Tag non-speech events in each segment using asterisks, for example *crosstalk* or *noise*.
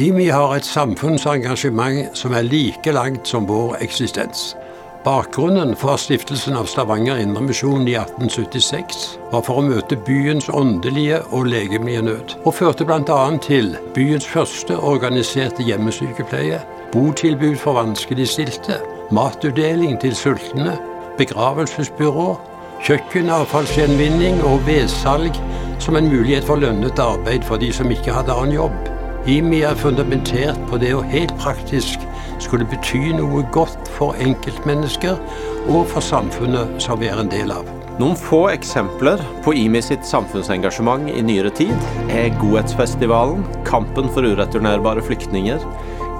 IMI har et samfunnsengasjement som er like langt som vår eksistens. Bakgrunnen for stiftelsen av Stavanger Indremisjon i 1876 var for å møte byens åndelige og legemlige nød, og førte bl.a. til byens første organiserte hjemmesykepleie, botilbud for vanskeligstilte, matutdeling til sultne, begravelsesbyrå, kjøkkenavfallsgjenvinning og vedsalg som en mulighet for lønnet arbeid for de som ikke hadde annen jobb. IMI er fundamentert på det å helt praktisk skulle bety noe godt for enkeltmennesker og for samfunnet som vi er en del av. Noen få eksempler på IMI sitt samfunnsengasjement i nyere tid er Godhetsfestivalen, Kampen for ureturnerbare flyktninger,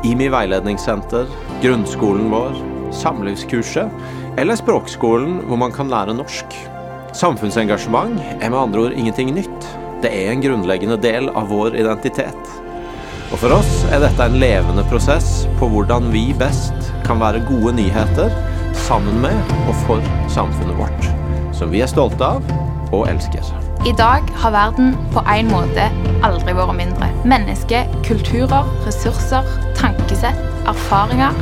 IMI veiledningssenter, grunnskolen vår, samlivskurset eller språkskolen hvor man kan lære norsk. Samfunnsengasjement er med andre ord ingenting nytt. Det er en grunnleggende del av vår identitet. Og For oss er dette en levende prosess på hvordan vi best kan være gode nyheter sammen med og for samfunnet vårt, som vi er stolte av og elsker. I dag har verden på en måte aldri vært mindre. Mennesker, kulturer, ressurser, tankesett, erfaringer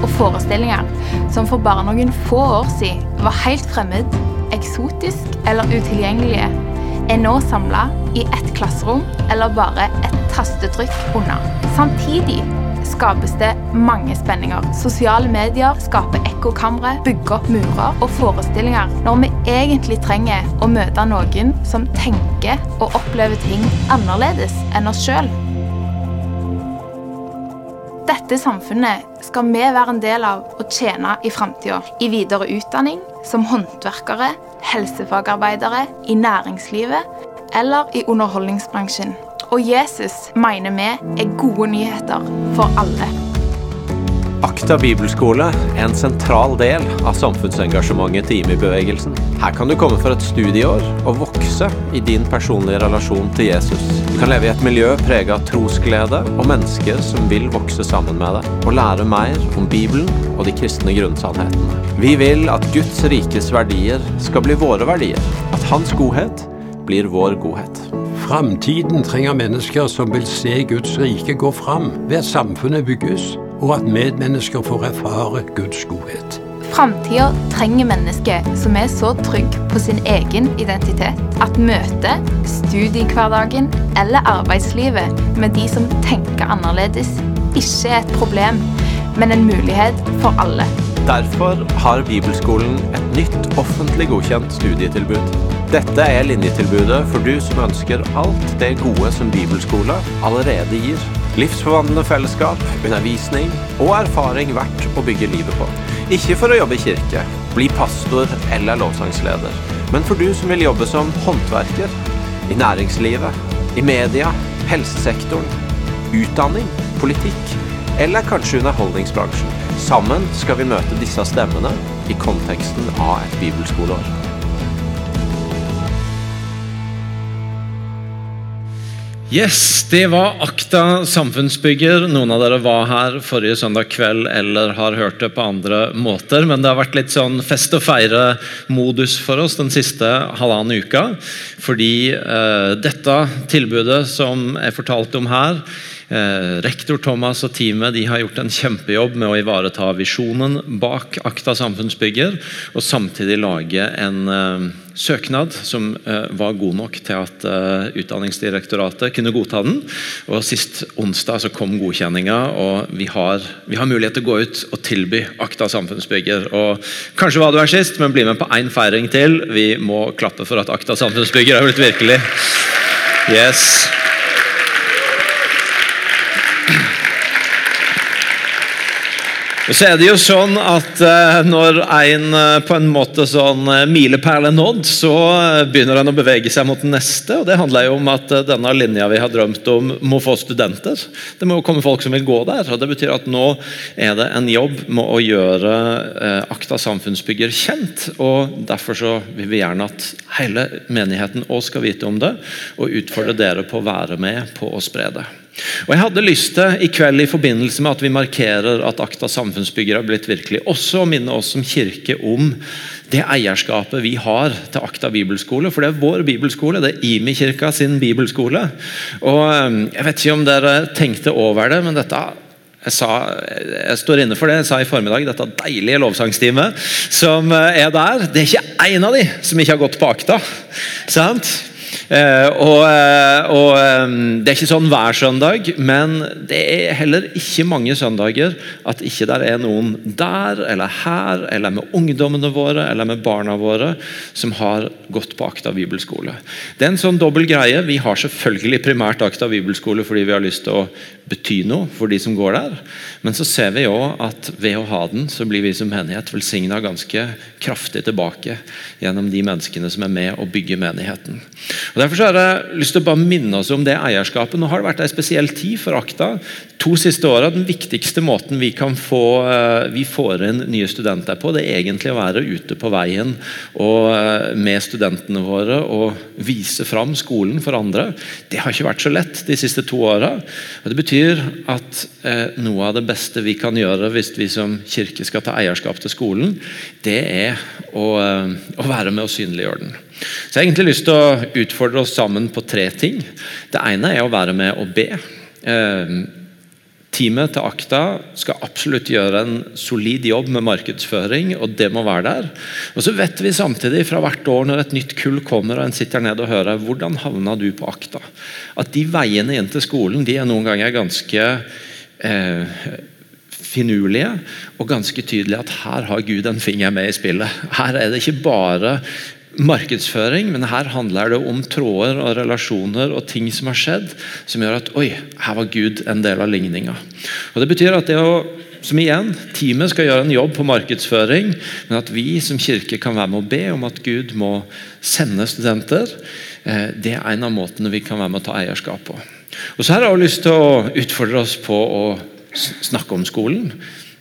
og forestillinger som for bare noen få år siden var helt fremmed, eksotisk eller utilgjengelige, er nå samla i ett klasserom eller bare et tastetrykk unna. Samtidig skapes det mange spenninger. Sosiale medier skaper ekkokamre, bygger opp murer og forestillinger når vi egentlig trenger å møte noen som tenker og opplever ting annerledes enn oss sjøl. Dette samfunnet skal vi være en del av og tjene i framtida. I videre utdanning, som håndverkere, helsefagarbeidere, i næringslivet eller i underholdningsbransjen. Og Jesus mener vi er gode nyheter for alle. Akta bibelskole er en sentral del av samfunnsengasjementet til IMI-bevegelsen. Her kan du komme for et studieår og vokse i din personlige relasjon til Jesus. Du kan leve i et miljø prega av trosglede og mennesker som vil vokse sammen med deg, og lære mer om Bibelen og de kristne grunnsannhetene. Vi vil at Guds rikes verdier skal bli våre verdier, at Hans godhet blir vår godhet. Framtiden trenger mennesker som vil se Guds rike gå fram ved at samfunnet bygges, og at medmennesker får erfare Guds godhet. Framtida trenger mennesker som er så trygge på sin egen identitet at møtet, studiehverdagen eller arbeidslivet med de som tenker annerledes, ikke er et problem, men en mulighet for alle. Derfor har Bibelskolen et nytt offentlig godkjent studietilbud. Dette er linjetilbudet for du som ønsker alt det gode som bibelskole allerede gir. Livsforvandlende fellesskap, undervisning og erfaring verdt å bygge livet på. Ikke for å jobbe i kirke, bli pastor eller lovsangsleder, men for du som vil jobbe som håndverker, i næringslivet, i media, helsesektoren, utdanning, politikk eller kanskje underholdningsbransjen. Sammen skal vi møte disse stemmene i konteksten av et bibelskoleår. Yes, Det var Akta samfunnsbygger. Noen av dere var her forrige søndag kveld eller har hørt det på andre måter. Men det har vært litt sånn fest og feire-modus for oss den siste halvannen uka. Fordi eh, dette tilbudet som er fortalt om her, Eh, rektor Thomas og teamet har gjort en kjempejobb med å ivareta visjonen bak Akta samfunnsbygger, og samtidig lage en uh, søknad som uh, var god nok til at uh, Utdanningsdirektoratet kunne godta den. Og Sist onsdag så kom godkjenninga, og vi har, vi har, mulighet til å gå ut og tilby Akta samfunnsbygger. Og Kanskje var du her sist, men bli med på én feiring til. Vi må klappe for at Akta samfunnsbygger har blitt virkelig. Yes. Og så er det jo sånn at uh, Når en uh, på en måte sånn uh, milepæl er nådd, så begynner en å bevege seg mot den neste. og Det handler jo om at denne linja vi har drømt om, må få studenter. Det må jo komme folk som vil gå der. og Det betyr at nå er det en jobb med å gjøre Akta samfunnsbygger kjent. og Derfor så vil vi gjerne at hele menigheten òg skal vite om det, og utfordre dere på å være med på å spre det. Og Jeg hadde lyst til i kveld i forbindelse med at vi markerer at Akta samfunnsbygger har blitt virkelig, også å minne oss som kirke om det eierskapet vi har til Akta bibelskole. For det er vår bibelskole, det er Imi-kirka sin bibelskole. Og eh, Jeg vet ikke om dere tenkte over det, men dette jeg, sa, jeg står inne for det jeg sa i formiddag, dette deilige lovsangsteamet som er der. Det er ikke én av de som ikke har gått på akta. sant? Eh, og, eh, og, eh, Det er ikke sånn hver søndag, men det er heller ikke mange søndager at ikke der er noen der eller her, eller med ungdommene våre eller med barna våre som har gått på Akta bibelskole. Det er en sånn dobbel greie. Vi har selvfølgelig primært Akta bibelskole fordi vi har lyst til å bety noe for de som går der. Men så ser vi òg at ved å ha den, så blir vi som menighet velsigna ganske kraftig tilbake gjennom de menneskene som er med og bygger menigheten. Og Derfor så har jeg lyst til å bare minne oss om det eierskapet. Nå har det vært en spesiell tid for Akta. To siste åra, Den viktigste måten vi kan få eh, vi får inn nye studenter på, det er egentlig å være ute på veien og eh, med studentene våre og vise fram skolen for andre. Det har ikke vært så lett de siste to åra. Det betyr at eh, noe av det beste vi kan gjøre hvis vi som kirke skal ta eierskap til skolen, det er å, å være med og synliggjøre den. Så Jeg har egentlig lyst til å utfordre oss sammen på tre ting. Det ene er å være med og be. Eh, teamet til Akta skal absolutt gjøre en solid jobb med markedsføring, og det må være der. Og så vet vi samtidig fra hvert år når et nytt kull kommer og en sitter ned og hører hvordan havna du på Akta, at de veiene inn til skolen de er noen ganger ganske eh, finurlige og ganske tydelige at her har Gud en finger med i spillet. Her er det ikke bare markedsføring, men her handler det om tråder og relasjoner og ting som har skjedd, som gjør at oi, her var Gud en del av ligninga. Og Det betyr at det å som igjen, Teamet skal gjøre en jobb på markedsføring, men at vi som kirke kan være med å be om at Gud må sende studenter. Eh, det er en av måtene vi kan være med å ta eierskap på. Og så har jeg også lyst til å utfordre oss på å snakke om skolen.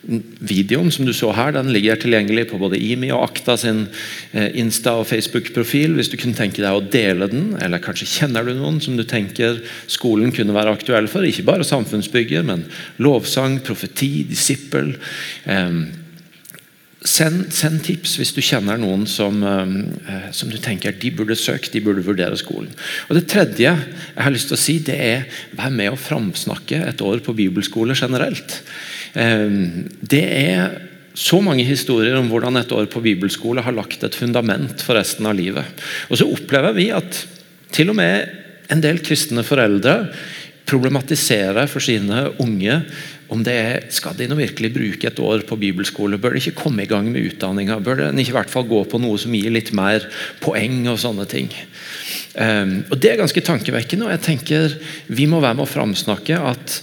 Videoen som du så her, den ligger tilgjengelig på både IMI og Akta sin eh, Insta- og Facebook-profil. Hvis du kunne tenke deg å dele den, eller kanskje kjenner du noen som du tenker skolen kunne være aktuell for. Ikke bare samfunnsbygger, men lovsang, profeti, disippel. Send, send, tips hvis du kjenner noen som, eh, som, du tenker de burde søke, de burde vurdere skolen. Og Det tredje jeg har lyst til å si, det er vær med å framsnakke et år på bibelskole generelt. Ehm, det er så mange historier om hvordan et år på bibelskole har lagt et fundament for resten av livet. Og så opplever vi at til og med en del kristne foreldre problematiserer for sine unge om det er, skal de nå virkelig bruke et år på bibelskole. Bør de ikke komme i gang med utdanninga? Bør de ikke i hvert fall gå på noe som gir litt mer poeng og sånne ting? Um, og Det er ganske tankevekkende. og jeg tenker Vi må være med å framsnakke at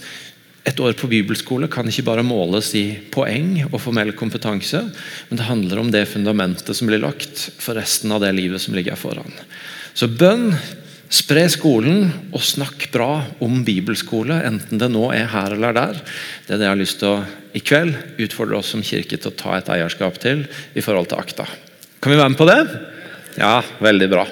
et år på bibelskole kan ikke bare måles i poeng og formell kompetanse, men det handler om det fundamentet som blir lagt for resten av det livet som ligger foran. Så bønn, spre skolen og snakk bra om bibelskole, enten det nå er her eller der. Det er det jeg har lyst til å i kveld utfordre oss som kirke til å ta et eierskap til i forhold til akta. Kan vi være med på det? Ja, veldig bra.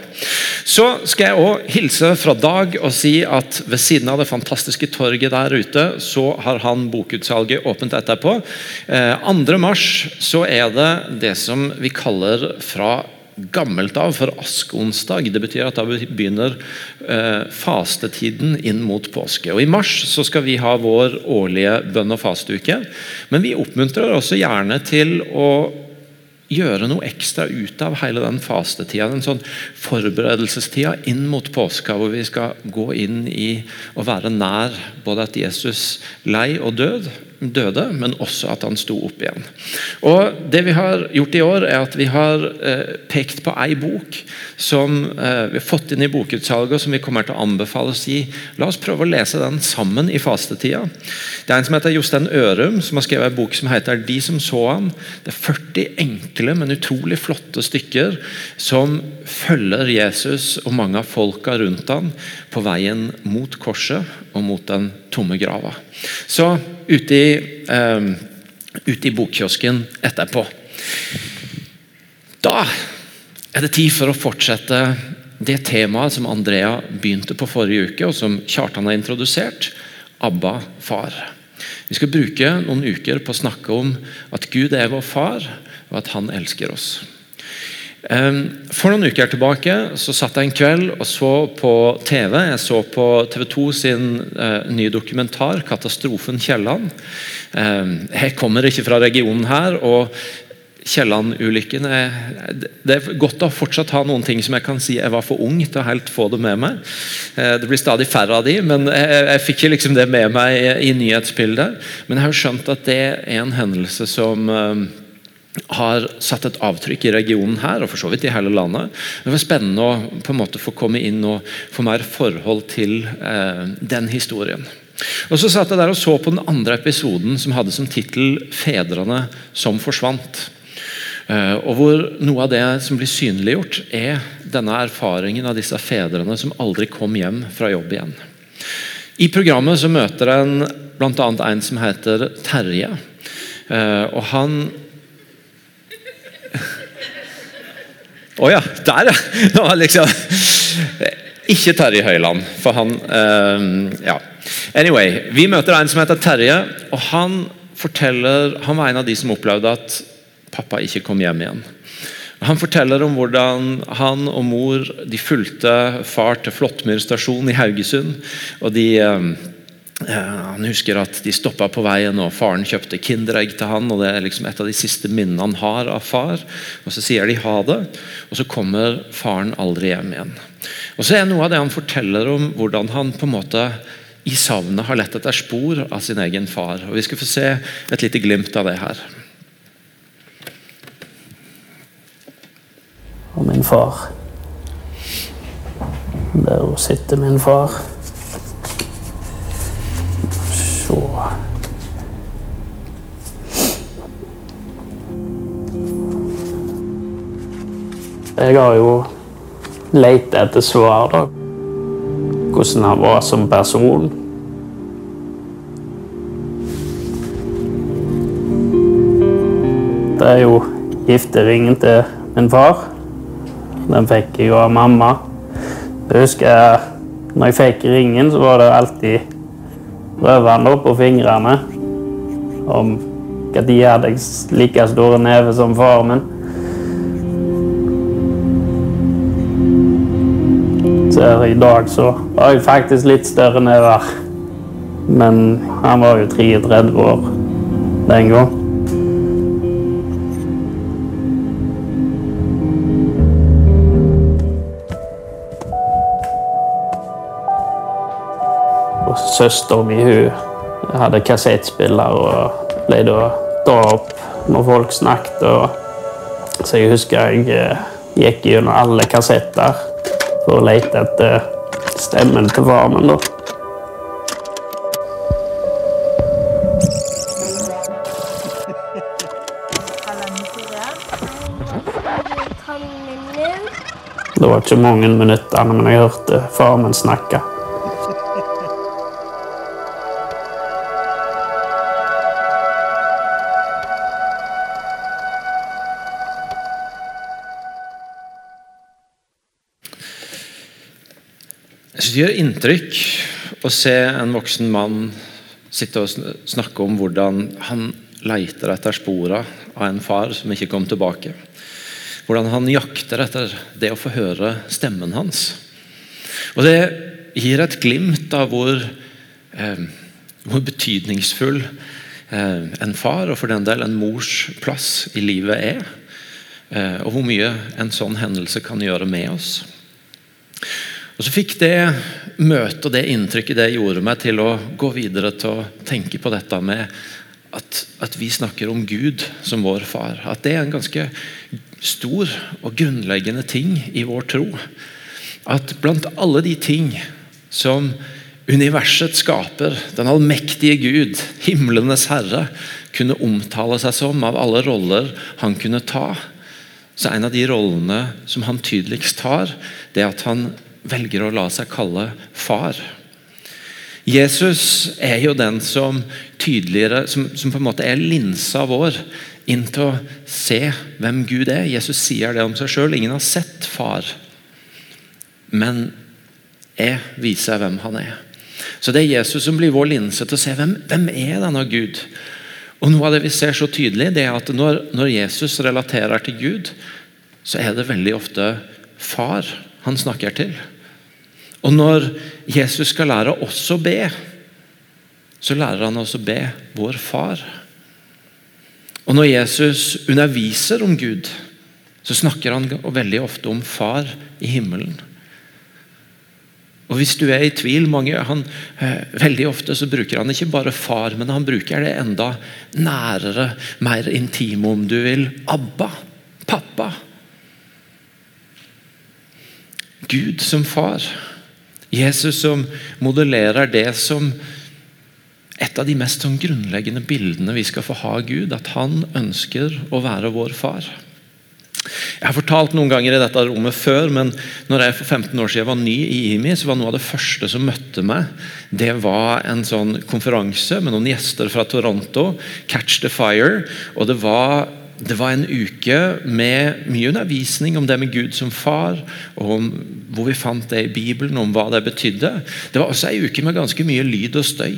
Så skal jeg òg hilse fra Dag og si at ved siden av det fantastiske torget der ute, så har han bokutsalget åpent etterpå. Eh, 2. mars så er det det som vi kaller fra gammelt av for askeonsdag. Det betyr at da begynner eh, fastetiden inn mot påske. Og I mars så skal vi ha vår årlige bønn- og fasteuke. Men vi oppmuntrer også gjerne til å gjøre noe ekstra ut av hele den fastetida. Den sånn forberedelsestida inn mot påska, hvor vi skal gå inn i å være nær både at Jesus lei og død, døde, men også at han sto opp igjen. Og Det vi har gjort i år, er at vi har eh, pekt på ei bok som eh, vi har fått inn i bokutsalget, og som vi kommer til å anbefale å si la oss prøve å lese den sammen i fastetida. Det er en som heter Jostein Ørum, som har skrevet en bok som heter 'De som så han'. Det er 40 enkle, men utrolig flotte stykker som følger Jesus og mange av folka rundt han på veien mot korset og mot den tomme grava. Så ute i, um, ute i bokkiosken etterpå. Da er det tid for å fortsette det temaet som Andrea begynte på forrige uke, og som Kjartan har introdusert. Abba, far. Vi skal bruke noen uker på å snakke om at Gud er vår far, og at han elsker oss. For noen uker tilbake så satt jeg en kveld og så på TV. Jeg så på TV 2 sin uh, nye dokumentar 'Katastrofen Kielland'. Um, jeg kommer ikke fra regionen her. og Kielland-ulykken Det er godt å fortsatt ha noen ting som jeg kan si jeg var for ung til å helt få det med meg. Det blir stadig færre av de, men jeg, jeg fikk ikke liksom det med meg i, i nyhetsbildet. Men jeg har skjønt at det er en hendelse som uh, har satt et avtrykk i regionen her, og for så vidt i hele landet. Det var spennende å på en måte få komme inn og få mer forhold til eh, den historien. Og Så satt jeg der og så på den andre episoden som hadde som tittel 'Fedrene som forsvant'. Eh, og hvor Noe av det som blir synliggjort, er denne erfaringen av disse fedrene som aldri kom hjem fra jobb igjen. I programmet så møter en bl.a. en som heter Terje. Eh, og Han Å oh ja, der ja! *laughs* Liksom. Ikke Terje Høiland, for han uh, Ja. Anyway, vi møter en som heter Terje, og han forteller Han var en av de som opplevde at pappa ikke kom hjem igjen. Han forteller om hvordan han og mor de fulgte far til Flåttmyr stasjon i Haugesund. og de uh, han husker at de stoppa på veien, og faren kjøpte Kinderegg til han. og Det er liksom et av de siste minnene han har av far. og Så sier de ha det, og så kommer faren aldri hjem igjen. Og så er Noe av det han forteller om hvordan han på en måte i savnet har lett etter spor av sin egen far. og Vi skal få se et lite glimt av det her. Og min far. Der sitter min far. Jeg har jo lett etter svar, da. Hvordan han var som person. Det er jo gifteringen til min far. Den fikk jeg av mamma. Jeg husker når jeg fikk ringen, så var det alltid rødvann på fingrene. Om de hadde like store never som faren min. Så i dag så har jeg faktisk litt større never. Men han var jo 33 år den gang. Søstera mi hadde kassettspiller og pleide å dra opp når folk snakket. Og så jeg husker jeg eh, gikk gjennom alle kassetter for å lete etter stemmen til far min. da. *laughs* Det var ikke mange minuttene, men jeg hørte far min snakke. Det gjør inntrykk å se en voksen mann sitte og snakke om hvordan han leiter etter sporene av en far som ikke kom tilbake. Hvordan han jakter etter det å få høre stemmen hans. Og Det gir et glimt av hvor, eh, hvor betydningsfull eh, en far, og for den del en mors plass i livet er. Eh, og hvor mye en sånn hendelse kan gjøre med oss. Og Så fikk det møtet og det inntrykket det gjorde meg til å gå videre til å tenke på dette med at, at, vi snakker om Gud som vår far. At det er en ganske stor og grunnleggende ting i vår tro. At blant alle de ting som universet skaper, den allmektige Gud, himlenes herre, kunne omtale seg som av alle roller han kunne ta, så en av de rollene som han tydeligst tar, det er at han velger å la seg kalle far. Jesus er jo den som tydeligere, som, som, på en måte er linsa vår inn til å se hvem Gud er. Jesus sier det om seg sjøl. Ingen har sett far, men jeg viser hvem han er. Så Det er Jesus som blir vår linse til å se hvem, hvem er denne Gud. Og Noe av det vi ser så tydelig, det er at når, når Jesus relaterer til Gud, så er det veldig ofte far han snakker til. Og når Jesus skal lære oss å be, så lærer han oss å be vår far. Og når Jesus underviser om Gud, så snakker han veldig ofte om far i himmelen. Og Hvis du er i tvil mange, han, eh, Veldig ofte så bruker han ikke bare far, men han bruker det enda nærere, mer intime, om du vil. Abba. Pappa. Gud som far. Jesus som modellerer det som et av de mest sånn grunnleggende bildene vi skal få ha av Gud. At han ønsker å være vår far. Jeg har fortalt noen ganger i dette rommet før, men når jeg for 15 år siden var ny i IMI, så var noe av det første som møtte meg, det var en sånn konferanse med noen gjester fra Toronto. Catch the Fire. og det var det var en uke med mye undervisning om det med Gud som far, og om hvor vi fant det i Bibelen, om hva det betydde. Det var også en uke med ganske mye lyd og støy.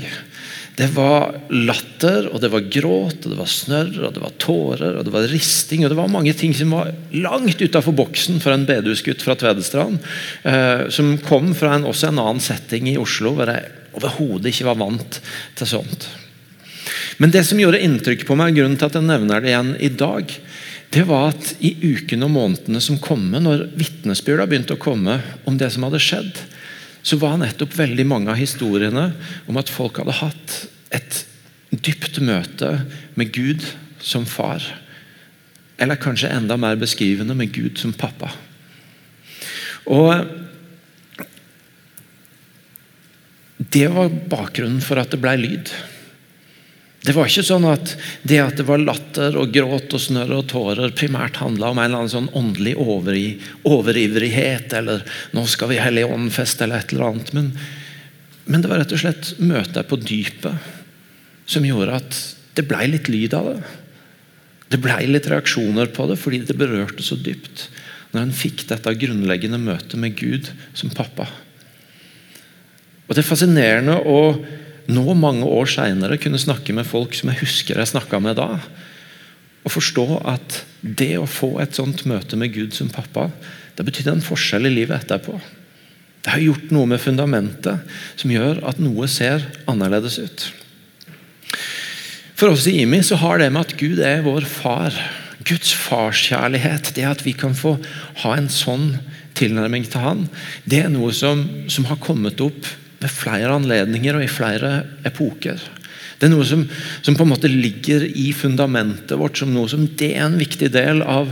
Det var latter, og det var gråt, og det var snørr, og det var tårer, og det var risting. og Det var mange ting som var langt utafor boksen for en bedehusgutt fra Tvedestrand. Eh, som kom fra en, også en annen setting i Oslo, hvor jeg overhodet ikke var vant til sånt. Men det som gjorde inntrykk på meg, grunnen til at jeg nevner det igjen i dag, det var at i ukene og månedene som kom, når vitnesbyrda begynte å komme om det som hadde skjedd, så var nettopp veldig mange av historiene om at folk hadde hatt et dypt møte med Gud som far. Eller kanskje enda mer beskrivende med Gud som pappa. Og Det var bakgrunnen for at det ble lyd. Det var ikke sånn at det at det var latter og gråt og snørr og tårer primært handla om en eller annen sånn åndelig overivrighet eller 'nå skal vi hellig Ånd-feste' eller et eller annet. Men, men, det var rett og slett møtet på dypet som gjorde at det blei litt lyd av det. Det blei litt reaksjoner på det fordi det berørte så dypt. Når en fikk dette grunnleggende møtet med Gud som pappa. Og Det er fascinerende å nå mange år seinere kunne snakke med folk som jeg husker jeg snakka med da. Og forstå at det å få et sånt møte med Gud som pappa, det betydde en forskjell i livet etterpå. Det har gjort noe med fundamentet som gjør at noe ser annerledes ut. For oss i IMI så har det med at Gud er vår far. Guds farskjærlighet, det at vi kan få ha en sånn tilnærming til Han, det er noe som, som har kommet opp ved flere anledninger og i flere epoker. Det er noe som, som, på en måte ligger i fundamentet vårt som noe som det er en viktig del av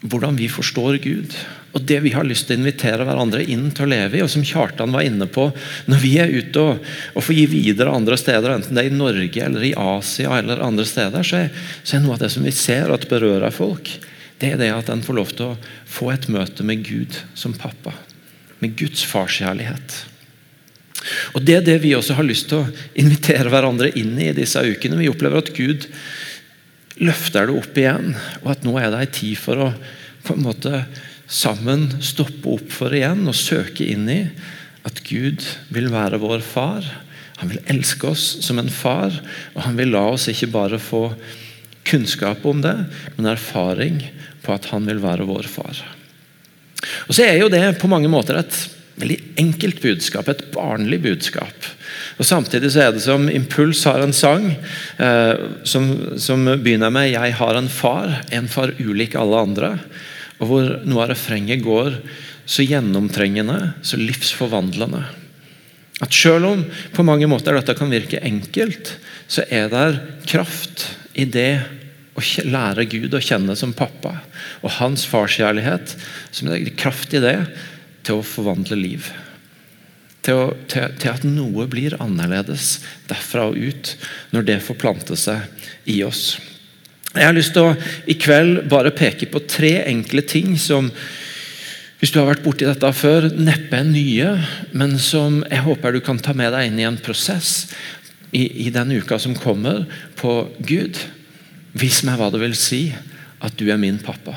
hvordan vi forstår Gud. Og det vi har lyst til å invitere hverandre inn til å leve i, og som Kjartan var inne på Når vi er ute og, og får gi videre andre steder, enten det er i Norge eller i Asia eller andre steder, så er, så er noe av det som vi ser at berører folk, det er det at en får lov til å få et møte med Gud som pappa. Med Guds farskjærlighet. Og Det er det vi også har lyst til å invitere hverandre inn i disse ukene. Vi opplever at Gud løfter det opp igjen, og at nå er det en tid for å på en måte sammen stoppe opp for igjen og søke inn i at Gud vil være vår far. Han vil elske oss som en far, og han vil la oss ikke bare få kunnskap om det, men erfaring på at han vil være vår far. Og så er jo det på mange måter et veldig enkelt budskap, et barnlig budskap. Og Samtidig så er det som Impuls har en sang eh, som, som, begynner med 'Jeg har en far, en far ulik alle andre'. Og hvor noe av refrenget går så gjennomtrengende, så livsforvandlende. At Selv om på mange måter dette kan virke enkelt, så er det kraft i det å lære Gud å kjenne som pappa. Og hans farskjærlighet, som er kraft i det, til å forvandle liv. Til, å, til, til, at noe blir annerledes derfra og ut, når det får plante seg i oss. Jeg har lyst til å i kveld bare peke på tre enkle ting som hvis du har vært borti dette før, neppe er nye, men som jeg håper du kan ta med deg inn i en prosess i, i den uka som kommer, på Gud. Vis meg hva det vil si at du er min pappa.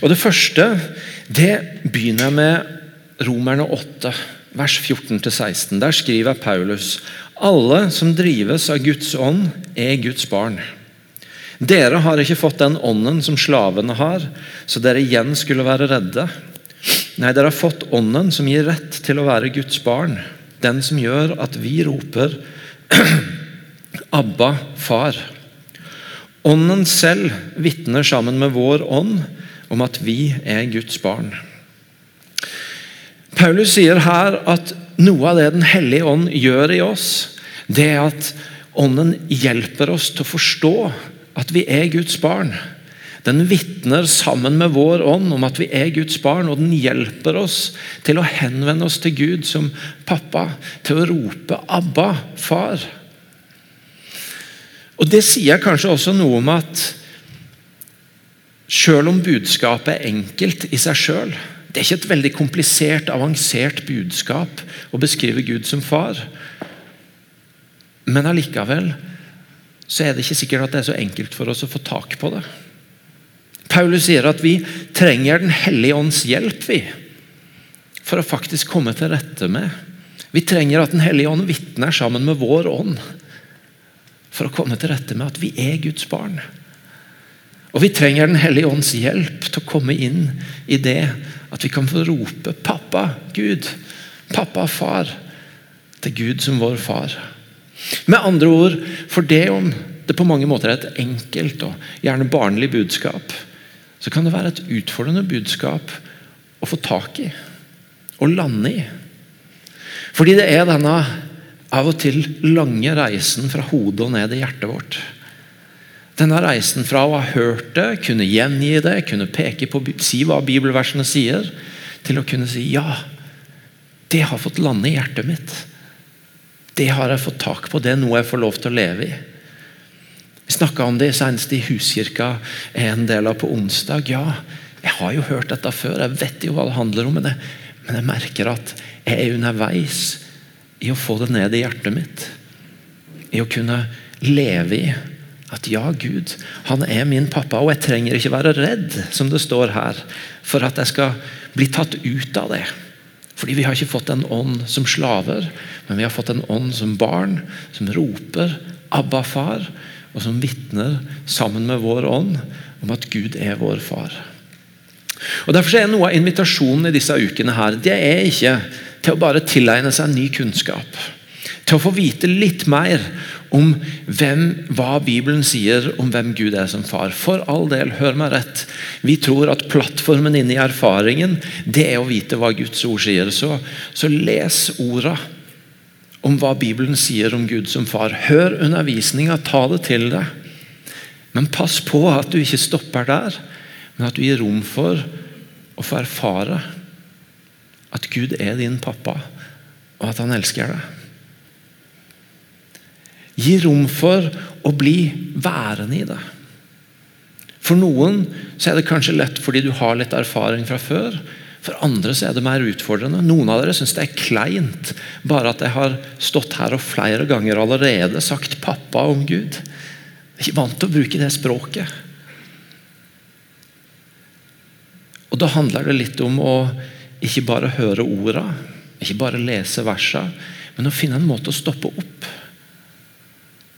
Og Det første det begynner med Romerne 8, vers 14-16. Der skriver Paulus alle som drives av Guds ånd, er Guds barn. Dere har ikke fått den ånden som slavene har, så dere igjen skulle være redde. Nei, dere har fått ånden som gir rett til å være Guds barn. Den som gjør at vi roper *clears throat* Abba, far. Ånden selv vitner sammen med vår ånd om at vi er Guds barn. Paulus sier her at noe av det Den hellige ånd gjør i oss, det er at ånden hjelper oss til å forstå at vi er Guds barn. Den vitner sammen med vår ånd om at vi er Guds barn, og den hjelper oss til å henvende oss til Gud som pappa, til å rope 'Abba, far'. Og Det sier kanskje også noe om at selv om budskapet er enkelt i seg sjøl Det er ikke et veldig komplisert, avansert budskap å beskrive Gud som far. Men allikevel så er det ikke sikkert at det er så enkelt for oss å få tak på det. Paulus sier at vi trenger Den hellige ånds hjelp vi, for å faktisk komme til rette med. Vi trenger at Den hellige ånd vitner sammen med vår ånd for å komme til rette med at vi er Guds barn. Og Vi trenger Den hellige ånds hjelp til å komme inn i det at vi kan få rope 'Pappa, Gud', 'Pappa, far', til Gud som vår far. Med andre ord, for det om det på mange måter er et enkelt og gjerne barnlig budskap, så kan det være et utfordrende budskap å få tak i og lande i. Fordi det er denne av og til lange reisen fra hodet og ned i hjertet vårt. Denne reisen fra å ha hørt det, kunne gjengi det, kunne peke på, si hva bibelversene sier, til å kunne si ja, det har fått lande i hjertet mitt. Det har jeg fått tak på. Det er noe jeg får lov til å leve i. Vi snakka om det senest i Huskirka en del av på onsdag. Ja, jeg har jo hørt dette før, jeg vet jo hva det handler om, men jeg, men jeg merker at jeg er underveis i å få det ned i hjertet mitt. I å kunne leve i at ja, Gud, han er min pappa, og jeg trenger ikke være redd, som det står her, for at jeg skal bli tatt ut av det. Fordi vi har ikke fått en ånd som slaver, men vi har fått en ånd som barn, som roper 'Abba, far', og som vitner sammen med vår ånd om at Gud er vår far. Og Derfor er noe av invitasjonen i disse ukene her, det er ikke til å bare tilegne seg ny kunnskap. Til å få vite litt mer om hvem, hva Bibelen sier om hvem Gud er som far. For all del, hør meg rett. Vi tror at plattformen inne i erfaringen det er å vite hva Guds ord sier. Så, så les orda om hva Bibelen sier om Gud som far. Hør undervisninga, ta det til deg. Men pass på at du ikke stopper der, men at du gir rom for å få erfare at Gud er din pappa, og at han elsker deg. Gi rom for å bli værende i det. For noen så er det kanskje lett fordi du har litt erfaring fra før. For andre så er det mer utfordrende. Noen av dere syns det er kleint bare at jeg har stått her og flere ganger allerede sagt 'pappa' om Gud. Jeg er ikke vant til å bruke det språket. Og Da handler det litt om å ikke bare høre orda, ikke bare lese versa, men å finne en måte å stoppe opp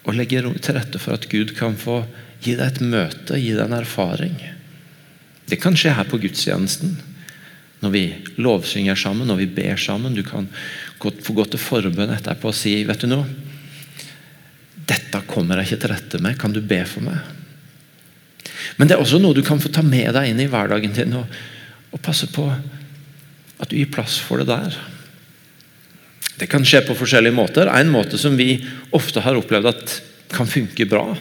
og legge til rette for at Gud kan få gi deg et møte, gi deg en erfaring. Det kan skje her på gudstjenesten når vi lovsynger sammen, når vi ber sammen. Du kan få gå til forbønn etterpå og si vet du noe, dette kommer jeg ikke til rette med. Kan du be for meg? Men det er også noe du kan få ta med deg inn i hverdagen din. Og, og passe på at du gir plass for det der. Det kan skje på forskjellige måter. En måte som vi ofte har opplevd at kan funke bra,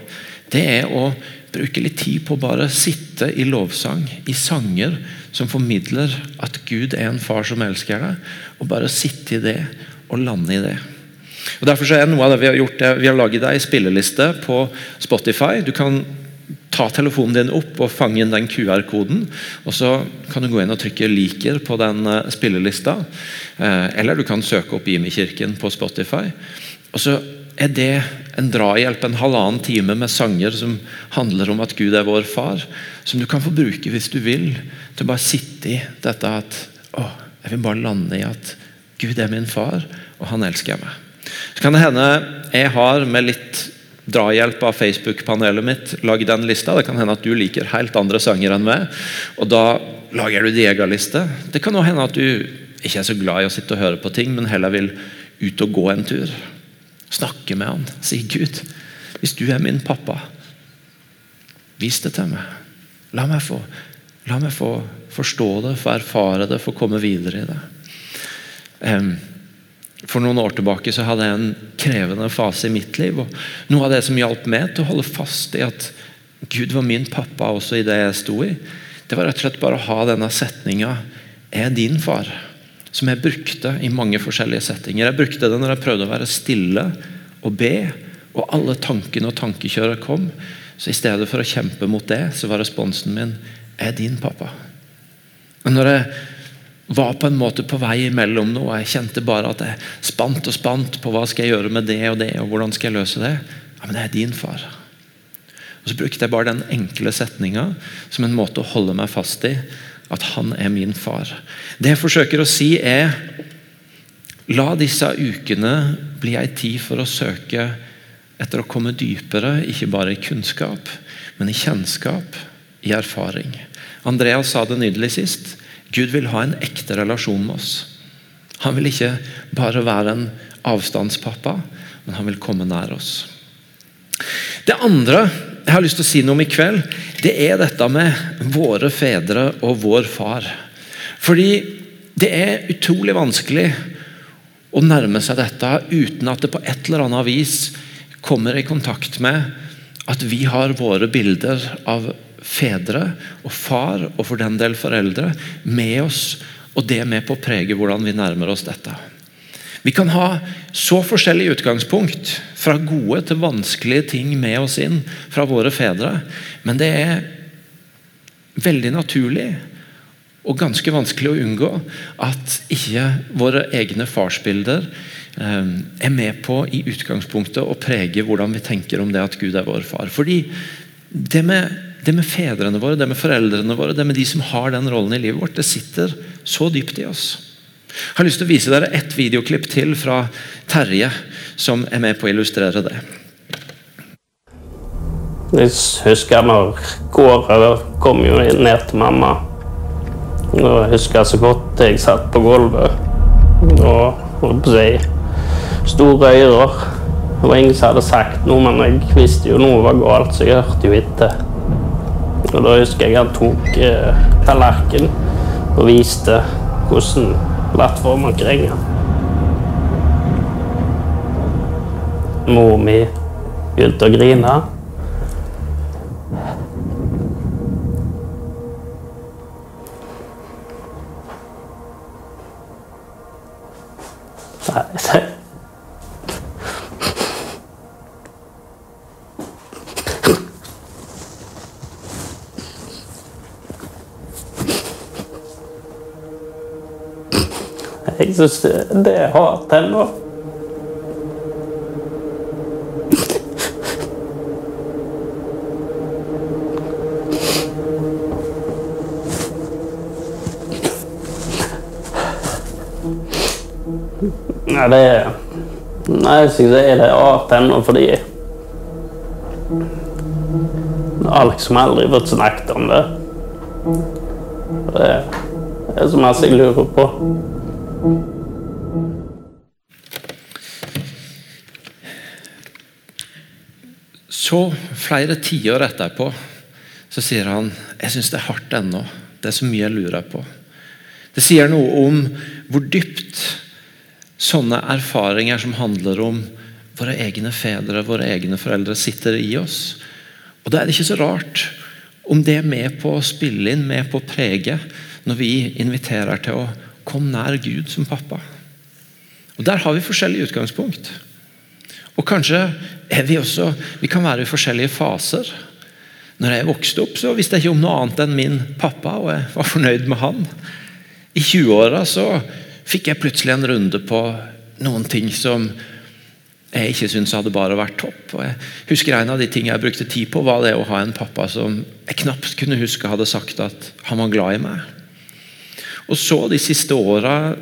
det er å bruke litt tid på å bare sitte i lovsang, i sanger som formidler at Gud er en far som elsker deg, og bare sitte i det og lande i det. Og Derfor er noe av det vi har gjort, vi har laget ei spilleliste på Spotify. Du kan ta telefonen din opp og fange inn den QR-koden. og Så kan du gå inn og trykke 'liker' på den eh, spillelista. Eh, eller du kan søke opp Jimmy Kirken på Spotify. Og så er det en drahjelp, en halvannen time med sanger som handler om at Gud er vår far. Som du kan få bruke hvis du vil, til å bare sitte i dette at å, jeg vil bare lande i at Gud er min far, og han elsker meg. Så kan det hende jeg har med litt drahjelp av Facebook-panelet mitt Lag den lista. Det kan hende at du liker helt andre sanger enn meg, og da lager du din egen liste. Det kan også hende at du ikke er så glad i å sitte og høre på ting, men heller vil ut og gå en tur. Snakke med han. Si Gud, hvis du er min pappa, vis det til meg. La meg få, la meg få forstå det, få erfare det, få komme videre i det. Um, for noen år tilbake så hadde jeg en krevende fase i mitt liv. og Noe av det som hjalp meg til å holde fast i at Gud var min pappa også i det jeg sto i, det var rett og slett bare å ha denne setninga 'er din far', som jeg brukte i mange forskjellige settinger. Jeg brukte det når jeg prøvde å være stille og be, og alle tankene og tankekjøret kom. Så i stedet for å kjempe mot det, så var responsen min 'er din pappa'. Og når jeg var på en måte på vei imellom noe. Jeg kjente bare at jeg spant og spant på hva skal jeg gjøre med det og det, og hvordan skal jeg løse det. Ja, Men det er din far. Og Så brukte jeg bare den enkle setninga som en måte å holde meg fast i. At han er min far. Det jeg forsøker å si, er La disse ukene bli ei tid for å søke etter å komme dypere, ikke bare i kunnskap, men i kjennskap, i erfaring. Andreas sa det nydelig sist. Gud vil ha en ekte relasjon med oss. Han vil ikke bare være en avstandspappa, men han vil komme nær oss. Det andre jeg har lyst til å si noe om i kveld, det er dette med våre fedre og vår far. Fordi det er utrolig vanskelig å nærme seg dette uten at det på et eller annet vis kommer i kontakt med at vi har våre bilder av fedre og far, og for den del foreldre, med oss. Og det er med på å prege hvordan vi nærmer oss dette. Vi kan ha så forskjellig utgangspunkt, fra gode til vanskelige ting med oss inn fra våre fedre, men det er veldig naturlig og ganske vanskelig å unngå at ikke våre egne farsbilder eh, er med på i utgangspunktet å prege hvordan vi tenker om det at Gud er vår far. Fordi det med det med fedrene våre, det med foreldrene våre, det med de som har den rollen i livet vårt, det sitter så dypt i oss. Jeg har lyst til å vise dere ett videoklipp til fra Terje, som er med på å illustrere det. Jeg husker når Kåre kom jo ned til mamma. Og jeg husker så godt jeg satt på gulvet og holdt på å si store ører. Det var ingen som hadde sagt noe, men jeg visste jo noe var galt, så jeg hørte jo etter. Og da husker jeg han tok eh, tallerkenen og viste hvordan plattformen krenger. Mor mi begynte å grine. Nei, Jeg syns det er hardt ennå. Nei, det Nei, jeg syns det er hardt ennå fordi Det har liksom aldri vært snakket om det. Det er så masse jeg lurer på. Så, flere tiår etterpå, så sier han jeg syns det er hardt ennå. Det er så mye jeg lurer på. Det sier noe om hvor dypt sånne erfaringer som handler om våre egne fedre, våre egne foreldre, sitter i oss. Og Da er det ikke så rart om det er med på å spille inn, med på å prege, når vi inviterer til å Kom nær Gud som pappa. Og Der har vi forskjellige utgangspunkt. Og kanskje er vi også Vi kan være i forskjellige faser. Når jeg vokste opp, så visste jeg ikke om noe annet enn min pappa, og jeg var fornøyd med han. I 20-åra så fikk jeg plutselig en runde på noen ting som jeg ikke syntes hadde bare vært topp. Og jeg husker En av de tingene jeg brukte tid på, var det å ha en pappa som jeg knapt kunne huske hadde sagt at han var glad i meg. Og så de siste åra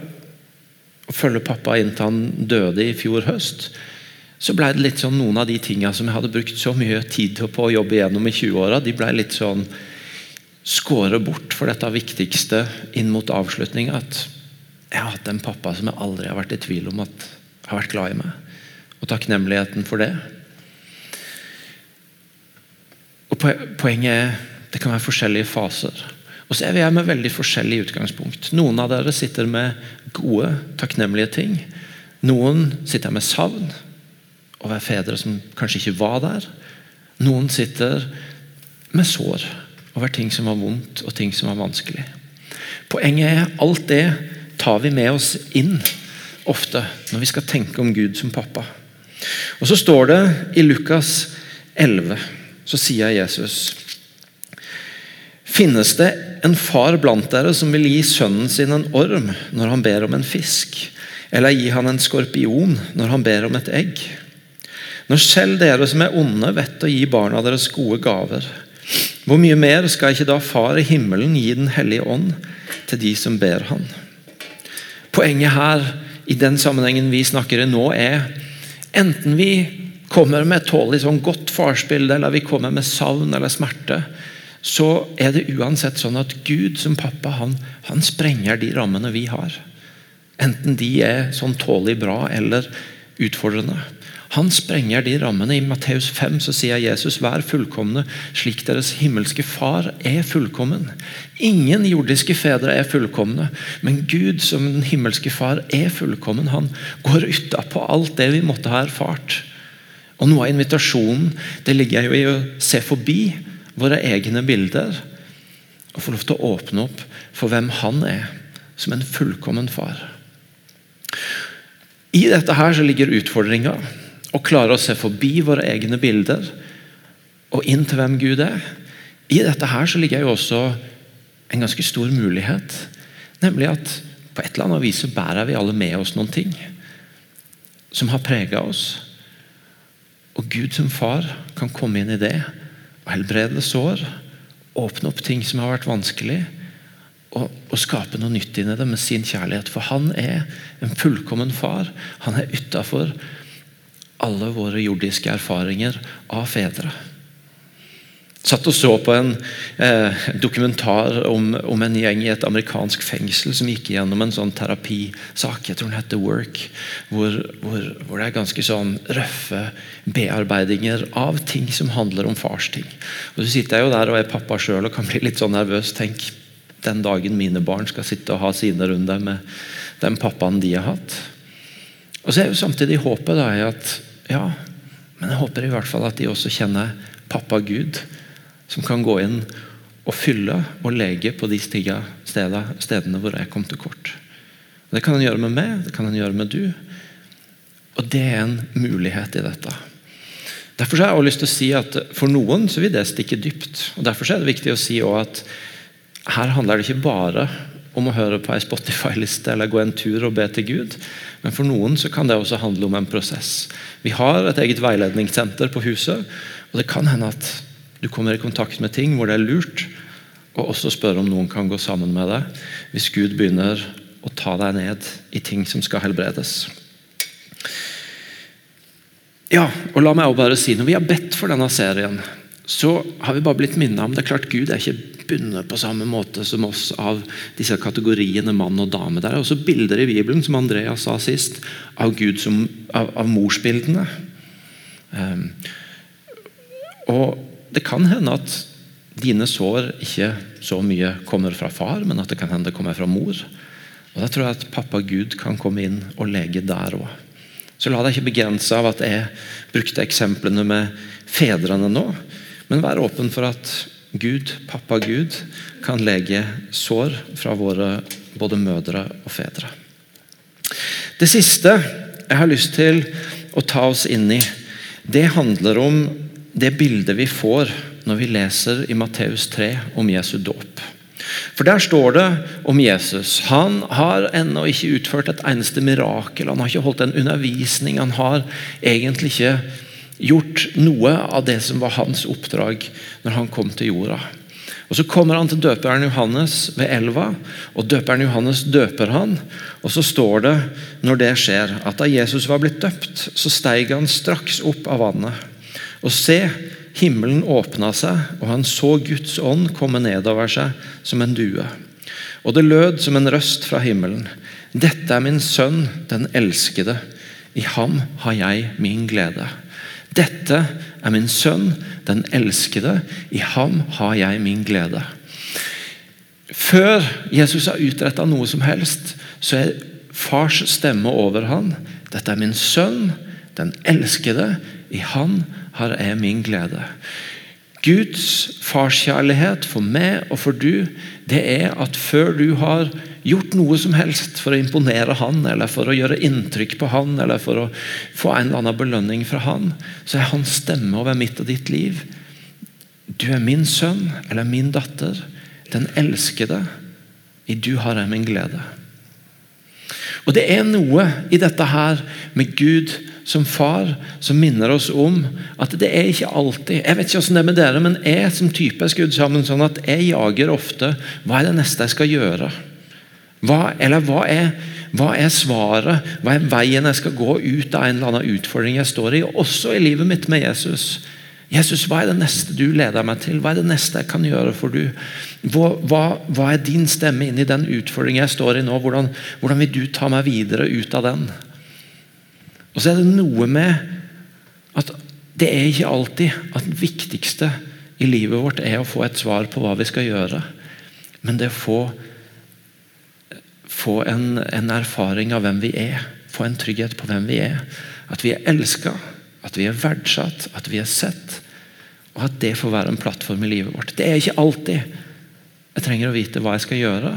å følge pappa inn til han døde i fjor høst. så ble det litt sånn noen av de tingene som jeg hadde brukt så mye tid på å jobbe gjennom i 20-åra, de ble litt sånn skåret bort for dette viktigste inn mot avslutninga. At jeg har hatt en pappa som jeg aldri har vært i tvil om at har vært glad i meg. Og takknemligheten for det. Og Poenget er det kan være forskjellige faser. Og så er vi her med veldig forskjellig utgangspunkt. Noen av dere sitter med gode, takknemlige ting. Noen sitter med savn over fedre som kanskje ikke var der. Noen sitter med sår over ting som var vondt og ting som var vanskelig. Poenget er alt det tar vi med oss inn ofte når vi skal tenke om Gud som pappa. Og Så står det i Lukas 11, så sier Jesus Finnes det en far blant dere som vil gi sønnen sin en orm når han ber om en fisk? Eller gi han en skorpion når han ber om et egg? Når selv dere som er onde, vet å gi barna deres gode gaver, hvor mye mer skal ikke da Far i himmelen gi Den hellige ånd til de som ber Han? Poenget her, i den sammenhengen vi snakker i nå, er enten vi kommer med et tålelig sånn godt farsbilde, eller vi kommer med savn eller smerte, så er det uansett sånn at Gud som pappa han, han sprenger de rammene vi har. Enten de er sånn tålelig bra eller utfordrende. Han sprenger de rammene. I Matteus 5 så sier Jesus vær fullkomne slik deres himmelske far er fullkommen. Ingen jordiske fedre er fullkomne, men Gud som den himmelske far er fullkommen. Han går utapå alt det vi måtte ha erfart. Og Noe av invitasjonen det ligger jo i å se forbi våre egne bilder og få lov til å åpne opp for hvem han er som en fullkommen far. I dette her så ligger utfordringa å klare å se forbi våre egne bilder og inn til hvem Gud er. I dette her så ligger jo også en ganske stor mulighet. Nemlig at på et eller annet vis så bærer vi alle med oss noen ting som har prega oss. Og Gud som far kan komme inn i det og helbrede sår. Åpne opp ting som har vært vanskelig. Og, og skape noe nytt inn i det med sin kjærlighet. For han er en fullkommen far. Han er utafor alle våre jordiske erfaringer av fedre. Satt og så på en eh, dokumentar om, om, en gjeng i et amerikansk fengsel som gikk gjennom en sånn terapisak. Jeg tror den heter Work. Hvor, hvor, hvor, det er ganske sånn røffe bearbeidinger av ting som handler om farsting. Og Så sitter jeg jo der og er pappa sjøl og kan bli litt sånn nervøs. Tenk den dagen mine barn skal sitte og ha sine runder med den pappaen de har hatt. Og så er jo samtidig håpet da, at ja, men jeg håper i hvert fall at de også kjenner pappa Gud som kan gå inn og fylle og lege på de stedene, stedene hvor jeg kom til kort. Det kan han gjøre med meg, det kan han gjøre med du. Og det er en mulighet i dette. Derfor har jeg også lyst til å si at For noen så vil det stikke dypt. og Derfor er det viktig å si at her handler det ikke bare om å høre på ei Spotify-liste eller gå en tur og be til Gud. Men for noen så kan det også handle om en prosess. Vi har et eget veiledningssenter på huset. og Det kan hende at du kommer i kontakt med ting hvor det er lurt å også spørre om noen kan gå sammen med deg hvis Gud begynner å ta deg ned i ting som skal helbredes. Ja, og la meg også bare si, Når vi har bedt for denne serien, så har vi bare blitt minnet om det er klart Gud er ikke bundet på samme måte som oss av disse kategoriene mann og dame. Det er også bilder i Bibelen, som Andrea sa sist, av Gud som, av, av morsbildene. Um, og det kan hende at dine sår ikke så mye kommer fra far, men at det kan hende det kommer fra mor. Og Da tror jeg at pappa Gud kan komme inn og lege der òg. Så la deg ikke begrense av at jeg brukte eksemplene med fedrene nå, men vær åpen for at Gud, pappa Gud, kan lege sår fra våre både mødre og fedre. Det siste jeg har lyst til å ta oss inn i, det handler om det bildet vi får når vi leser i Matteus 3 om Jesu dåp. For Der står det om Jesus. Han har ennå ikke utført et eneste mirakel. Han har ikke holdt en undervisning. Han har egentlig ikke gjort noe av det som var hans oppdrag når han kom til jorda. Og Så kommer han til døperen Johannes ved elva, og døperen Johannes døper han. Og Så står det, når det skjer, at da Jesus var blitt døpt, så steig han straks opp av vannet. Og se, himmelen åpna seg, og han så Guds ånd komme nedover seg som en due. Og det lød som en røst fra himmelen. Dette er min sønn, den elskede. I ham har jeg min glede. Dette er min sønn, den elskede. I ham har jeg min glede. Før Jesus har utretta noe som helst, så er fars stemme over han. Dette er min sønn, den elskede. I han har jeg min glede. Guds farskjærlighet for meg og for du, det er at før du har gjort noe som helst for å imponere han, eller for å gjøre inntrykk på han, eller for å få en eller annen belønning fra han, så er hans stemme over mitt og ditt liv. Du er min sønn eller min datter, den elskede. I du har jeg min glede. Og Det er noe i dette her med Gud som far som minner oss om at det er ikke alltid Jeg vet ikke hvordan det er med dere, men jeg som type er skrudd sammen sånn at jeg jager ofte hva er det neste jeg skal gjøre. Hva, eller hva er, hva er svaret? Hva er veien jeg skal gå ut av en eller annen utfordring jeg står i? Også i livet mitt med Jesus. Jesus, hva er det neste du leder meg til? Hva er det neste jeg kan gjøre for du? Hva, hva, hva er din stemme inn i den utfordringen jeg står i nå? Hvordan, hvordan vil du ta meg videre ut av den? Og så er det noe med at det er ikke alltid at det viktigste i livet vårt er å få et svar på hva vi skal gjøre. Men det å få, få en, en, erfaring av hvem vi er. Få en trygghet på hvem vi er. At vi er elska, at vi er verdsatt, at vi er sett. Og at det får være en plattform i livet vårt. Det er ikke alltid jeg trenger å vite hva jeg skal gjøre,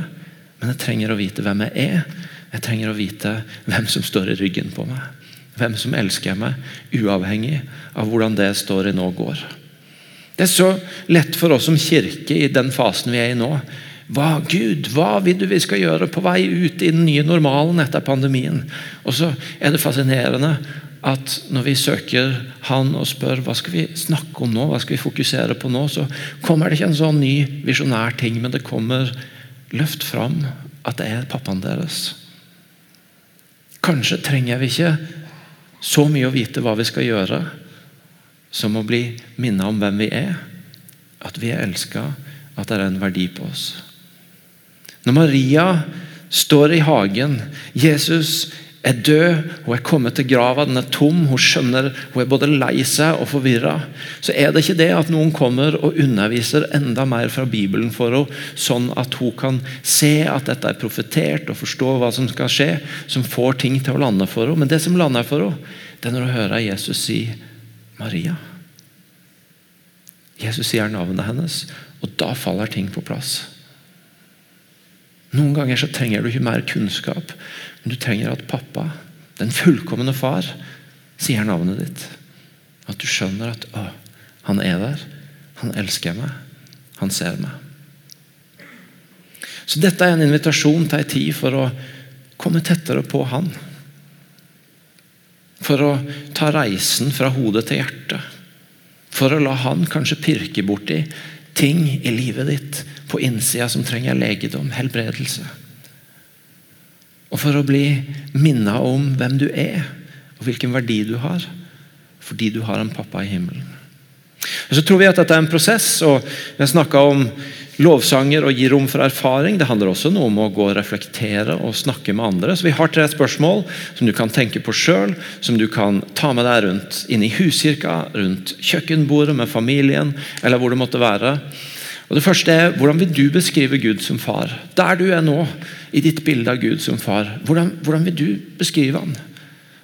men jeg trenger å vite hvem jeg er. Jeg trenger å vite hvem som står i ryggen på meg. Hvem som elsker meg, uavhengig av hvordan det står i nå går. Det er så lett for oss som kirke i den fasen vi er i nå. Hva, Gud, hva vil du vi skal gjøre på vei ut i den nye normalen etter pandemien? Og så er det fascinerende at når vi søker Han og spør hva skal vi snakke om nå, hva skal vi fokusere på nå, så kommer det ikke en sånn ny visjonær ting, men det kommer løft fram at det er pappaen deres. Kanskje trenger vi ikke så mye å vite hva vi skal gjøre, som å bli minnet om hvem vi er. At vi er elska, at det er en verdi på oss. Når Maria står i hagen Jesus er død, hun er kommet til grava, den er tom, hun skjønner hun er både lei seg og forvirra. Så er det ikke det at noen kommer og underviser enda mer fra Bibelen for henne, sånn at hun kan se at dette er profetert og forstå hva som skal skje, som får ting til å lande for henne. Men det som lander for henne, det er når hun hører Jesus si Maria. Jesus sier navnet hennes, og da faller ting på plass. Noen ganger så trenger du ikke mer kunnskap, men du trenger at pappa, den fullkomne far, sier navnet ditt. At du skjønner at å, han er der. Han elsker meg. Han ser meg. Så Dette er en invitasjon til ei tid for å komme tettere på han. For å ta reisen fra hodet til hjertet. For å la han kanskje pirke borti ting i livet ditt på innsida som trenger legedom, helbredelse. Og for å bli minna om hvem du er, og hvilken verdi du har. Fordi du har en pappa i himmelen. Og så tror vi at dette er en prosess. og Vi har snakka om lovsanger og gi rom for erfaring. Det handler også noe om å gå og reflektere og snakke med andre. Så Vi har tre spørsmål som du kan tenke på sjøl, som du kan ta med deg rundt inn i huskirka, rundt kjøkkenbordet med familien, eller hvor det måtte være. Og Det første er hvordan vil du beskrive Gud som far? Der du er nå, i ditt bilde av Gud som far. Hvordan, hvordan vil du beskrive han?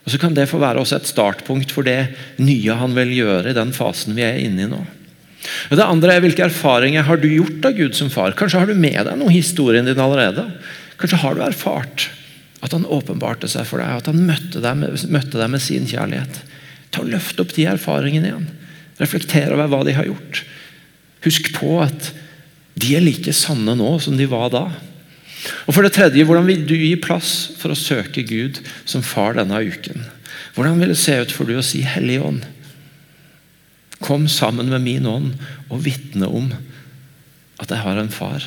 Og Så kan det få være også et startpunkt for det nye han vil gjøre i den fasen vi er inne i nå. Og Det andre er Hvilke erfaringer har du gjort av Gud som far? Kanskje har du med deg noe i historien din allerede? Kanskje har du erfart at han åpenbarte seg for deg, at han møtte deg med, møtte deg med sin kjærlighet. Ta og Løft opp de erfaringene igjen. Reflekter over hva de har gjort. Husk på at de er like sanne nå som de var da. Og for det tredje, Hvordan vil du gi plass for å søke Gud som far denne uken? Hvordan vil det se ut for du å si Hellig Ånd? Kom sammen med min ånd og vitne om at jeg har en far.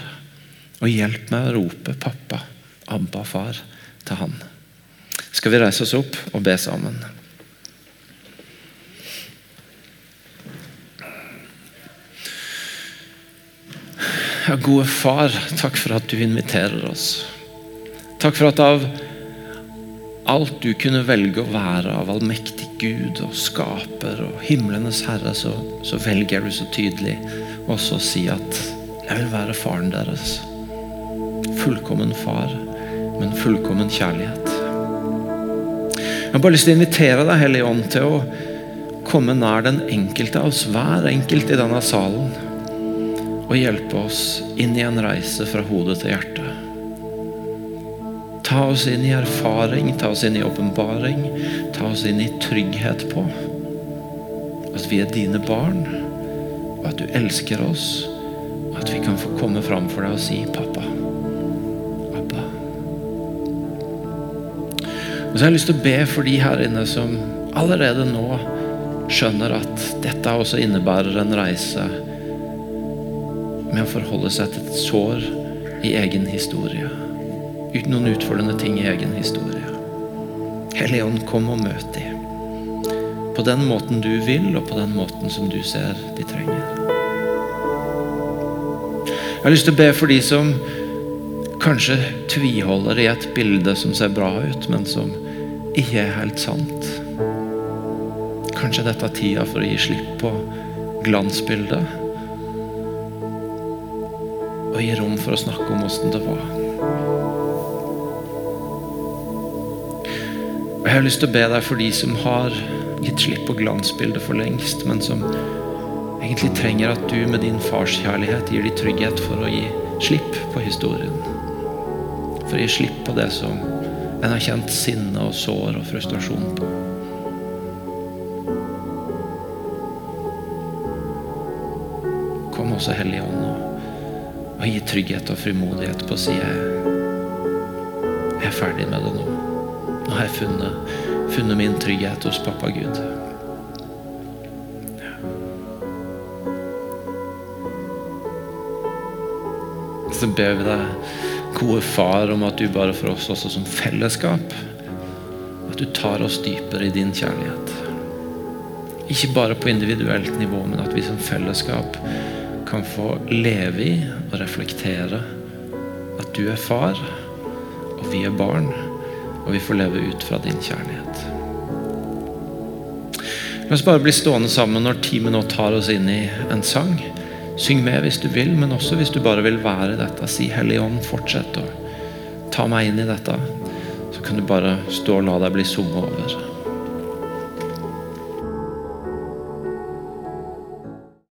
Og hjelp meg å rope 'pappa', 'Abba, far' til han. Skal vi reise oss opp og be sammen? Ja, gode far, takk for at du inviterer oss. Takk for at av alt du kunne velge å være av allmektig Gud og skaper og himlenes herre, så, så velger du så tydelig også å si at jeg vil være faren deres. Fullkommen far, men fullkommen kjærlighet. Jeg har bare lyst til å invitere deg, Hellige Ånd, til å komme nær den enkelte av oss, hver enkelt i denne salen, og hjelpe oss inn i en reise fra hodet til hjertet. Ta oss inn i erfaring, ta oss inn i åpenbaring, ta oss inn i trygghet på at vi er dine barn, og at du elsker oss, og at vi kan få komme fram for deg og si 'pappa'. Abba. Og så har jeg lyst til å be for de her inne som allerede nå skjønner at dette også innebærer en reise med å forholde seg til et sår i egen historie. Uten noen utfordrende ting i egen historie. Hellige kom og møt dem. På den måten du vil, og på den måten som du ser de trenger. Jeg har lyst til å be for de som kanskje tviholder i et bilde som ser bra ut, men som ikke er helt sant. Kanskje dette er tida for å gi slipp på glansbildet. Gi rom for å snakke om åssen det var. Og Jeg har lyst til å be deg for de som har gitt slipp på glansbildet for lengst, men som egentlig trenger at du med din farskjærlighet gir de trygghet for å gi slipp på historien. For å gi slipp på det som en har kjent sinne og sår og frustrasjon på. Kom også Hellige Ånd og, gi trygghet og frimodighet på å si jeg, er ferdig med det nå. Nå har jeg funnet, funnet min trygghet hos pappa Gud. Så ber vi deg, gode far, om at du bare for oss også som fellesskap At du tar oss dypere i din kjærlighet. Ikke bare på individuelt nivå, men at vi som fellesskap kan få leve i og reflektere at du er far, og vi er barn, og vi får leve ut fra din kjærlighet. La oss bare bli stående sammen når teamet nå tar oss inn i en sang. Syng med hvis du vil, men også hvis du bare vil være i dette. Si Hellig Ånd, fortsett å ta meg inn i dette. Så kan du bare stå og la deg bli sunget over.